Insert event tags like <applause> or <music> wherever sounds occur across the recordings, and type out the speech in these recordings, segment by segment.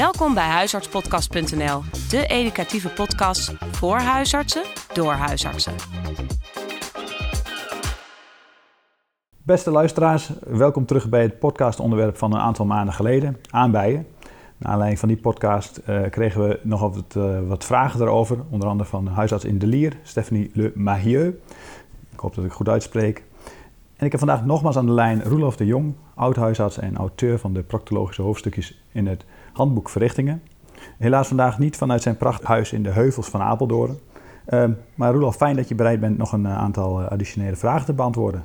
Welkom bij huisartspodcast.nl, de educatieve podcast voor huisartsen door huisartsen. Beste luisteraars, welkom terug bij het podcastonderwerp van een aantal maanden geleden, aanbijen. Naar aanleiding van die podcast uh, kregen we nog wat, uh, wat vragen erover, onder andere van huisarts in de Lier, Stephanie Le Mahieu. Ik hoop dat ik goed uitspreek. En ik heb vandaag nogmaals aan de lijn Roelof de Jong, oud-huisarts en auteur van de proctologische hoofdstukjes in het handboek Verrichtingen. Helaas vandaag niet vanuit zijn prachthuis in de heuvels van Apeldoorn. Uh, maar Roelof, fijn dat je bereid bent nog een aantal additionele vragen te beantwoorden.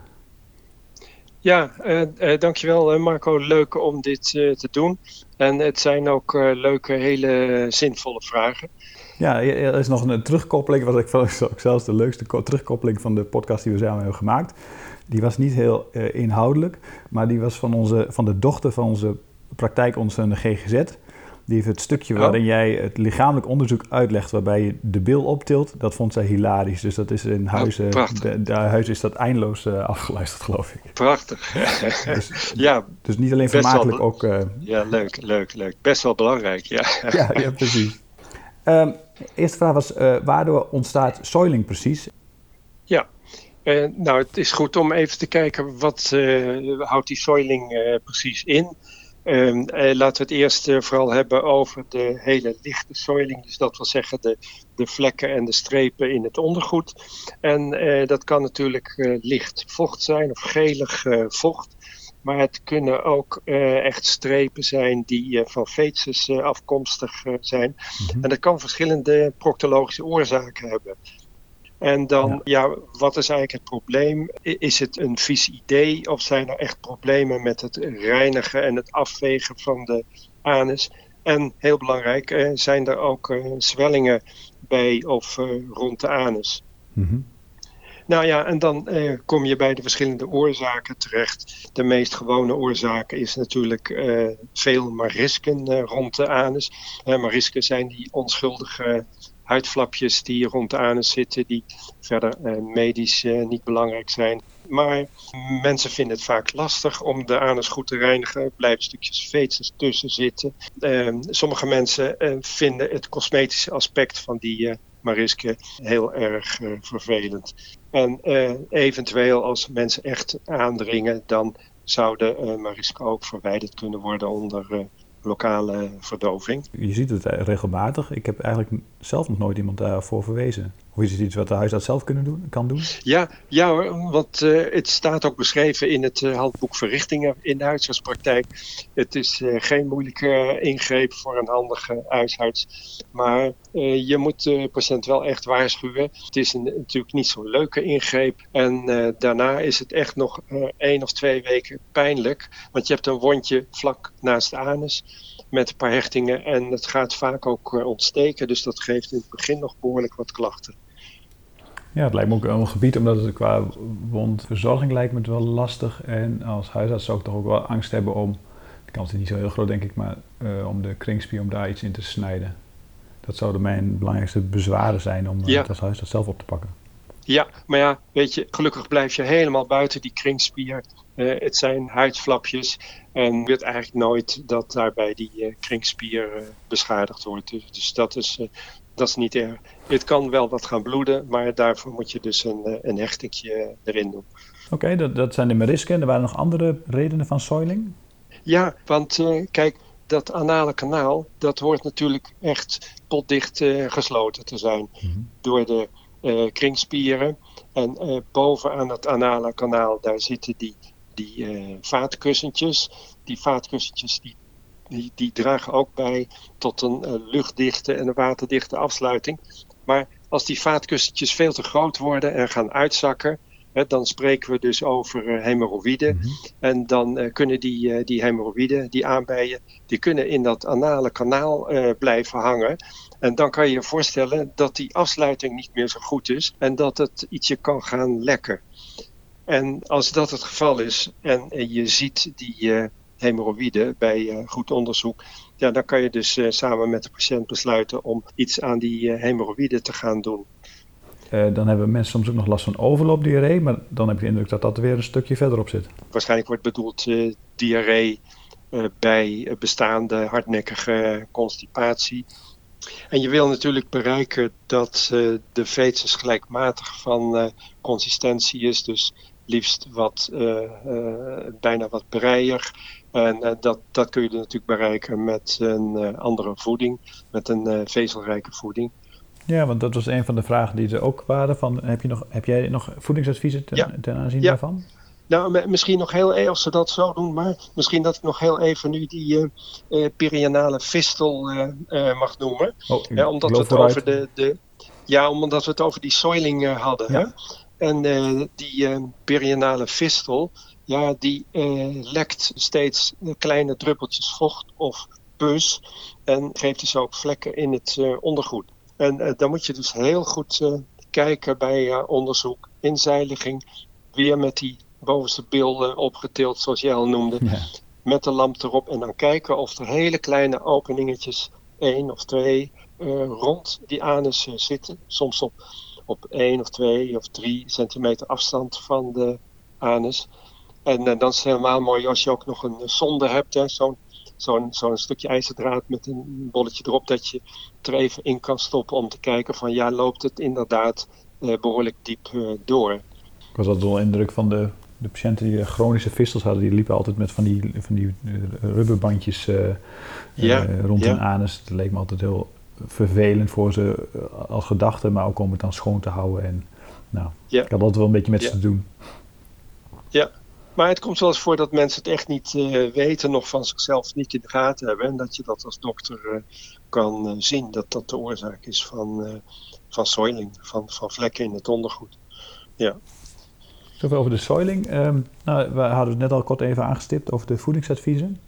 Ja, uh, uh, dankjewel Marco. Leuk om dit te doen. En het zijn ook leuke, hele zinvolle vragen. Ja, er is nog een terugkoppeling, was ik vond <laughs> zelfs de leukste terugkoppeling van de podcast die we samen hebben gemaakt. Die was niet heel inhoudelijk, maar die was van, onze, van de dochter van onze praktijkondersteuner GGZ. Die heeft het stukje Oh. waarin jij het lichamelijk onderzoek uitlegt, waarbij je de bil optilt, dat vond zij hilarisch. Dus dat is in huis, Oh, eh, prachtig. de, de huis is dat eindeloos eh, afgeluisterd, geloof ik. Prachtig. <laughs> Dus, <laughs> ja, dus niet alleen wel vermakelijk, ook... eh, ja, leuk, leuk, leuk. Best wel belangrijk, ja. <laughs> ja, ja, precies. Ehm, eerste vraag was, eh, waardoor ontstaat soiling precies? Eh, nou het is goed om even te kijken wat eh, houdt die soiling eh, precies in. Ehm, eh, laten we het eerst vooral hebben over de hele lichte soiling. Dus dat wil zeggen de, de vlekken en de strepen in het ondergoed. En dat kan natuurlijk licht vocht zijn of gelig vocht. Maar het kunnen ook echt strepen zijn die van feces eh, afkomstig zijn. Mhm. En dat kan verschillende proctologische oorzaken hebben. En dan, ja. wat is eigenlijk het probleem? Is het een vies idee of zijn er echt problemen met het reinigen en het afvegen van de anus? En heel belangrijk, eh, zijn er ook eh, zwellingen bij of eh, rond de anus? Mhm. Nou ja, en dan eh, kom je bij de verschillende oorzaken terecht. De meest gewone oorzaak is natuurlijk eh, veel marisken eh, rond de anus. Marisken zijn die onschuldige huidflapjes die rond de anus zitten, die verder eh, medisch eh, niet belangrijk zijn. Maar mensen vinden het vaak lastig om de anus goed te reinigen. Er blijven stukjes feces tussen zitten. Eh, sommige mensen vinden het cosmetische aspect van die marisken heel erg vervelend. En eventueel als mensen echt aandringen, dan zouden uh, marisken ook verwijderd kunnen worden onder lokale verdoving. Je ziet het eh, regelmatig. Ik heb eigenlijk zelf nog nooit iemand daarvoor verwezen. Of is het iets wat de huisarts zelf kunnen doen, kan doen? Ja, ja hoor, want uh, het staat ook beschreven in het uh, handboek verrichtingen in de huisartspraktijk. Het is uh, geen moeilijke ingreep voor een handige huisarts. Maar je moet de patiënt wel echt waarschuwen. Het is natuurlijk niet zo'n leuke ingreep. En daarna is het echt nog één of twee weken pijnlijk. Want je hebt een wondje vlak naast de anus met een paar hechtingen. En het gaat vaak ook ontsteken. Dus dat geeft in het begin nog behoorlijk wat klachten. Ja, het lijkt me ook een gebied, omdat het qua wondverzorging lijkt me het wel lastig. En als huisarts zou ik toch ook wel angst hebben om, de kans is niet zo heel groot denk ik, maar uh, om de kringspier, om daar iets in te snijden. Dat zouden mijn belangrijkste bezwaren zijn om ja. het als huisarts zelf op te pakken. Ja, maar ja, weet je, gelukkig blijf je helemaal buiten die kringspier. Uh, het zijn huidflapjes en je weet eigenlijk nooit dat daarbij die uh, kringspier uh, beschadigd wordt. Dus, dus dat, is, dat is niet erg. Het kan wel wat gaan bloeden, maar daarvoor moet je dus een, een hechtingje erin doen. Oké, okay, dat, dat zijn de merisken. Er waren nog andere redenen van soiling? Ja, want kijk, dat anale kanaal, dat hoort natuurlijk echt potdicht gesloten te zijn mm-hmm. door de uh, kringspieren. En uh, bovenaan het anale kanaal, daar zitten die, die vaatkussentjes. Die vaatkussentjes die, die, die, dragen ook bij tot een luchtdichte en een waterdichte afsluiting. Maar als die vaatkussentjes veel te groot worden en gaan uitzakken, hè, dan spreken we dus over hemorroïden. Mm-hmm. En dan kunnen die, die hemorroïden, die aanbijen, die kunnen in dat anale kanaal blijven hangen. En dan kan je je voorstellen dat die afsluiting niet meer zo goed is en dat het ietsje kan gaan lekken. En als dat het geval is en je ziet die uh, hemorroïden bij uh, goed onderzoek, ja, dan kan je dus uh, samen met de patiënt besluiten om iets aan die hemorroïden te gaan doen. dan hebben mensen soms ook nog last van overloopdiarree, maar dan heb je de indruk dat dat weer een stukje verderop zit. Waarschijnlijk wordt bedoeld diarree bij bestaande hardnekkige constipatie. En je wil natuurlijk bereiken dat de feces gelijkmatig van consistentie is. Dus liefst wat, bijna wat breier. En dat, dat kun je natuurlijk bereiken met een andere voeding, met een vezelrijke voeding. Ja, want dat was een van de vragen die er ook waren. Van, heb, je nog, heb jij nog voedingsadviezen ten, ten aanzien daarvan? Nou, misschien nog heel even, als ze dat zo doen, maar misschien dat ik nog heel even nu die uh, uh, perianale fistel uh, mag noemen. Oh, omdat we het over de, de, ja, omdat we het over die soiling hadden. Hè? En die perianale fistel, ja, die lekt steeds kleine druppeltjes vocht of pus en geeft dus ook vlekken in het ondergoed. En dan moet je dus heel goed kijken bij onderzoek, inzeiliging, weer met die bovenste beelden opgetild, zoals jij al noemde, ja. met de lamp erop. En dan kijken of er hele kleine openingetjes, één of twee, rond die anus zitten. Soms op, op één of twee of drie centimeter afstand van de anus. En dan is het helemaal mooi als je ook nog een zonde hebt, zo'n zo'n zo'n stukje ijzerdraad met een bolletje erop dat je er even in kan stoppen om te kijken van ja, loopt het inderdaad uh, behoorlijk diep uh, door. Ik was altijd wel indruk van de, de patiënten die chronische vistels hadden, die liepen altijd met van die, van die uh, rubberbandjes ja, rond ja. hun anus. Dat leek me altijd heel vervelend voor ze als gedachte, maar ook om het dan schoon te houden. En nou, ja. ik had altijd wel een beetje met ze te doen. Ja, maar het komt wel eens voor dat mensen het echt niet uh, weten, nog van zichzelf niet in de gaten hebben. En dat je dat als dokter uh, kan uh, zien, dat dat de oorzaak is van, van soiling, van, van vlekken in het ondergoed. Ja. Zoveel over de soiling. Um, nou, we hadden het net al kort even aangestipt over de voedingsadviezen.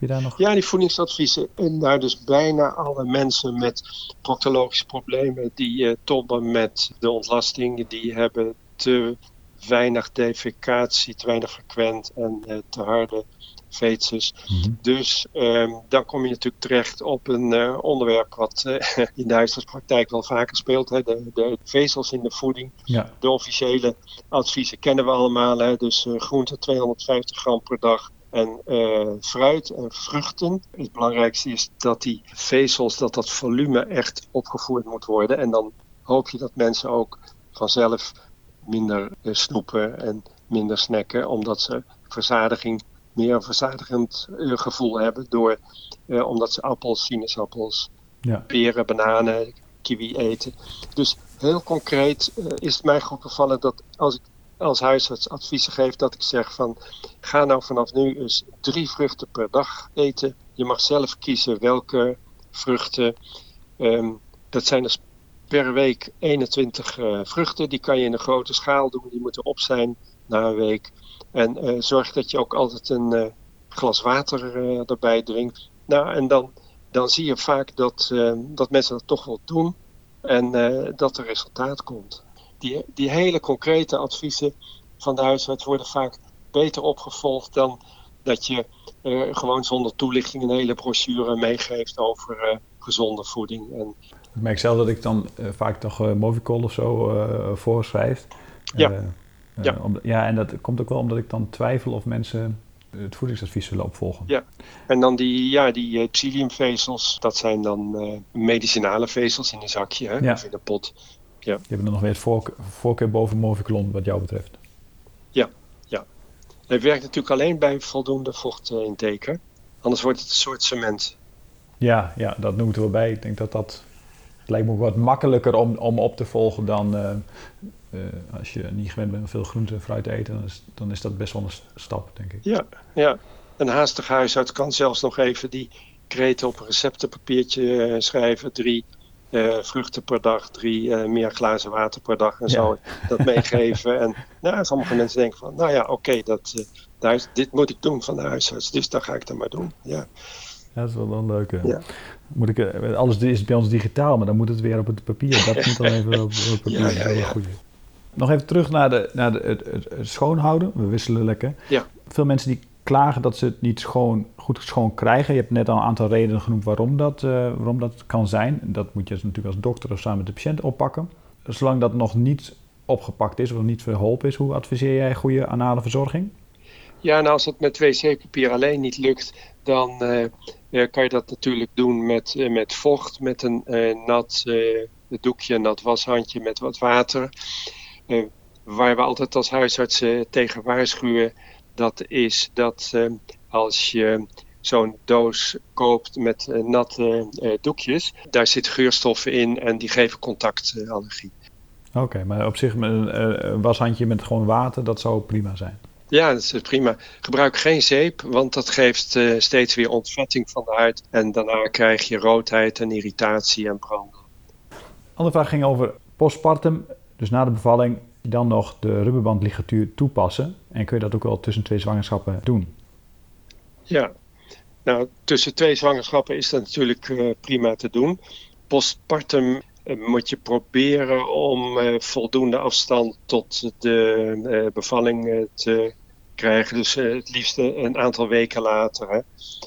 Heb je daar nog? Ja, die voedingsadviezen. En daar dus bijna alle mensen met proctologische problemen die tobben met de ontlasting, die hebben te weinig defecatie, te weinig frequent en uh, te harde feces. Mm-hmm. Dus um, dan kom je natuurlijk terecht op een uh, onderwerp wat uh, <laughs> in de huisartspraktijk wel vaker speelt. Hè, de, de vezels in de voeding. Ja. De officiële adviezen kennen we allemaal. Hè, dus groente 250 gram per dag. En fruit en vruchten. Het belangrijkste is dat die vezels, dat dat volume echt opgevoerd moet worden. En dan hoop je dat mensen ook vanzelf minder eh, snoepen en minder snacken, omdat ze verzadiging, meer een verzadigend uh, gevoel hebben, door, omdat ze appels, sinaasappels, ja. peren, bananen, kiwi eten. Dus heel concreet is het mij goed bevallen dat als ik als huisarts adviezen geef, dat ik zeg van ga nou vanaf nu eens drie vruchten per dag eten. Je mag zelf kiezen welke vruchten. Um, dat zijn dus per week 21 uh, vruchten. Die kan je in een grote schaal doen. Die moeten op zijn na een week. En uh, zorg dat je ook altijd een uh, glas water erbij drinkt. Nou, en dan, dan zie je vaak dat, dat mensen dat toch wel doen. En dat er resultaat komt. Die, die hele concrete adviezen van de huisarts worden vaak beter opgevolgd dan dat je gewoon zonder toelichting een hele brochure meegeeft over gezonde voeding. En ik merk zelf dat ik dan uh, vaak toch Movicol of zo voorschrijf. Ja. ja. Om, ja, en dat komt ook wel omdat ik dan twijfel of mensen het voedingsadvies zullen opvolgen. Ja, en dan die, ja, die psylliumvezels, dat zijn dan medicinale vezels in een zakje hè, ja. of in een pot. Ja. Die hebben dan nog weer het voorkeur, voorkeur boven Movicol wat jou betreft. Ja, ja. Het werkt natuurlijk alleen bij voldoende vochtintake. Anders wordt het een soort cement. Ja, ja, dat noemen we wel bij. Ik denk dat dat het lijkt me ook wat makkelijker om, om op te volgen dan uh, uh, als je niet gewend bent om veel groente en fruit te eten. Dan is, dan is dat best wel een stap, denk ik. Ja, ja. Een haastig huisarts kan zelfs nog even die kreten op een receptenpapiertje uh, schrijven. Drie vruchten per dag, drie meer glazen water per dag en ja. zo. Dat meegeven. en nou, sommige mensen denken van, nou ja, oké, okay, dit moet ik doen van de huisarts. Dus dan ga ik dat maar doen. Ja. Ja, dat is wel een leuke. Ja. Moet ik, eh, alles is bij ons digitaal, maar dan moet het weer op het papier. Dat moet dan even op, het papier. Ja, ja, ja. Nog even terug naar, de, naar de, het, het, het, schoonhouden. We wisselen lekker. Ja. Veel mensen die klagen dat ze het niet schoon, goed schoon krijgen. Je hebt net al een aantal redenen genoemd waarom dat, uh, waarom dat kan zijn. Dat moet je natuurlijk als dokter of samen met de patiënt oppakken. Zolang dat nog niet opgepakt is of niet verholpen is, hoe adviseer jij goede anale verzorging? Ja, nou als het met wc-papier alleen niet lukt, dan kan je dat natuurlijk doen met, met vocht, met een nat doekje, een nat washandje met wat water. waar we altijd als huisartsen tegen waarschuwen, dat is dat als je zo'n doos koopt met uh, natte uh, doekjes. Daar zitten geurstoffen in en die geven contactallergie. Oké, maar op zich een washandje met gewoon water, dat zou prima zijn. Ja, dat is prima. Gebruik geen zeep, want dat geeft steeds weer ontvetting van de huid. En daarna krijg je roodheid en irritatie en branden. Andere vraag ging over postpartum. Dus na de bevalling dan nog de rubberbandligatuur toepassen. En kun je dat ook wel tussen twee zwangerschappen doen? Ja, nou, tussen twee zwangerschappen is dat natuurlijk uh, prima te doen. Postpartum uh, moet je proberen om uh, voldoende afstand tot de bevalling te krijgen. Dus het liefst een aantal weken later. Hè?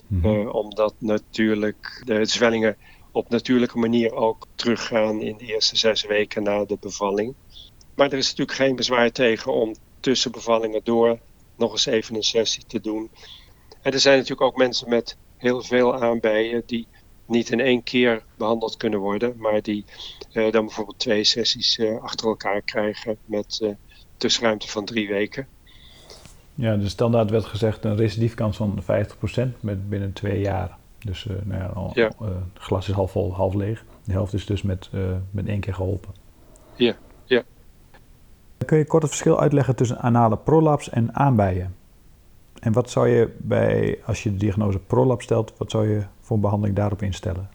Mm-hmm. omdat natuurlijk de zwellingen op natuurlijke manier ook teruggaan in de eerste zes weken na de bevalling. Maar er is natuurlijk geen bezwaar tegen om tussen bevallingen door nog eens even een sessie te doen. En er zijn natuurlijk ook mensen met heel veel aanbijen die niet in één keer behandeld kunnen worden, maar die uh, dan bijvoorbeeld twee sessies uh, achter elkaar krijgen met uh, tussenruimte van drie weken. Ja, de standaard werd gezegd een recidiefkans van 50% met binnen twee jaar. Dus nou ja, al, ja. het glas is half vol, half leeg. De helft is dus met, met één keer geholpen. Ja. Kun je kort het verschil uitleggen tussen anale prolaps en aanbijen? En wat zou je bij, als je de diagnose prolaps stelt, wat zou je voor behandeling daarop instellen?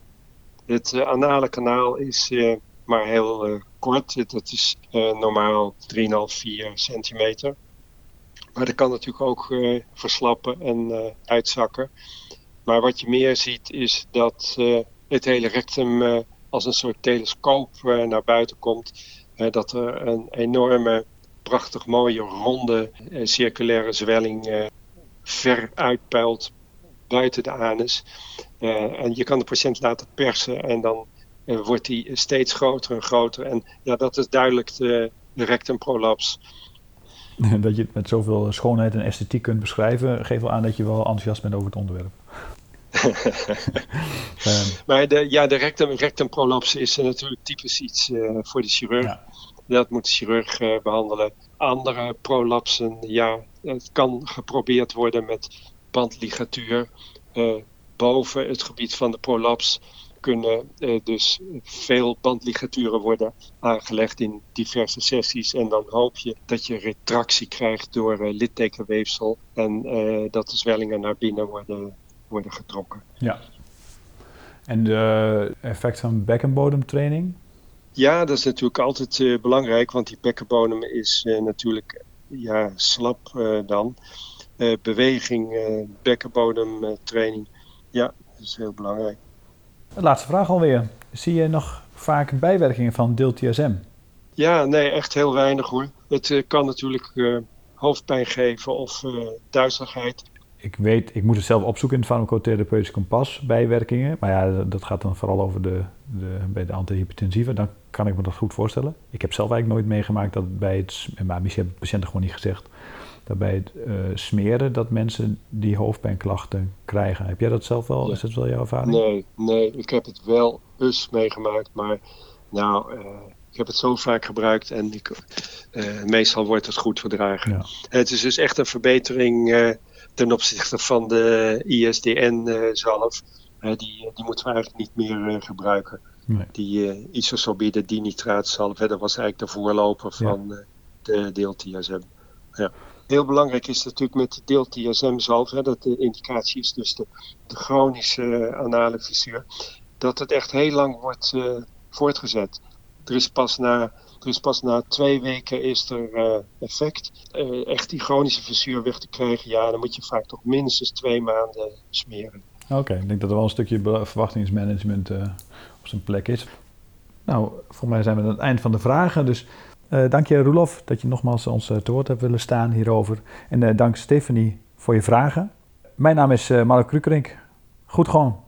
Het uh, anale kanaal is uh, maar heel uh, kort. Dat is normaal 3,5, 4 centimeter. Maar dat kan natuurlijk ook verslappen en uitzakken. Maar wat je meer ziet is dat het hele rectum als een soort telescoop naar buiten komt. Dat er een enorme, prachtig mooie, ronde, circulaire zwelling ver uitpuilt buiten de anus. Uh, en je kan de patiënt laten persen en dan wordt die steeds groter en groter. En ja, dat is duidelijk de, de rectumprolaps. <laughs> Dat je het met zoveel schoonheid en esthetiek kunt beschrijven, geeft wel aan dat je wel enthousiast bent over het onderwerp. Um. <laughs> Maar de, ja, de rectum, rectumprolaps is natuurlijk typisch iets uh, voor de chirurg. Ja. Dat moet de chirurg behandelen. Andere prolapsen, ja, het kan geprobeerd worden met bandligatuur. Uh, boven het gebied van de prolaps kunnen dus veel bandligaturen worden aangelegd in diverse sessies. En dan hoop je dat je retractie krijgt door littekenweefsel en dat de zwellingen naar binnen worden, worden getrokken. Ja. En de effect van bekkenbodemtraining? Ja, dat is natuurlijk altijd belangrijk, want die bekkenbodem is natuurlijk ja, slap uh, dan. Beweging, bekkenbodemtraining. ja, dat is heel belangrijk. De laatste vraag alweer. Zie je nog vaak bijwerkingen van DIL-TSM? Ja, nee, echt heel weinig hoor. Het kan natuurlijk hoofdpijn geven of duizeligheid. Ik weet, ik moet het zelf opzoeken in het farmacotherapeutisch kompas, bijwerkingen. Maar ja, dat gaat dan vooral over de, de, bij de antihypertensieve. Dan kan ik me dat goed voorstellen. Ik heb zelf eigenlijk nooit meegemaakt dat bij het, maar misschien hebben patiënten gewoon niet gezegd, dat bij het uh, smeren dat mensen die hoofdpijnklachten krijgen. Heb jij dat zelf wel? Is dat wel jouw ervaring? Nee, nee, ik heb het wel eens meegemaakt, maar nou, uh, ik heb het zo vaak gebruikt en ik, uh, meestal wordt het goed verdragen. Ja. Het is dus echt een verbetering ten opzichte van de ISDN-zalf. die, die moeten we eigenlijk niet meer gebruiken. Nee. Die isosorbide dinitraatzalf, dat was eigenlijk de voorloper van ja. de deel-TSM. Ja. Heel belangrijk is natuurlijk met de deel-TSM-zalf, dat de indicatie is dus de, de chronische anale fissuur, dat het echt heel lang wordt voortgezet. Er is pas na, is pas na twee weken is er effect. echt die chronische fissuur weg te krijgen, ja, dan moet je vaak toch minstens twee maanden smeren. Oké, ik denk dat er wel een stukje verwachtingsmanagement uh, op zijn plek is. Nou, voor mij zijn we aan het eind van de vragen. Dus dank je, Roelof, dat je nogmaals ons te woord hebt willen staan hierover. En dank Stephanie voor je vragen. Mijn naam is Mark Krukerink. Goed gewoon.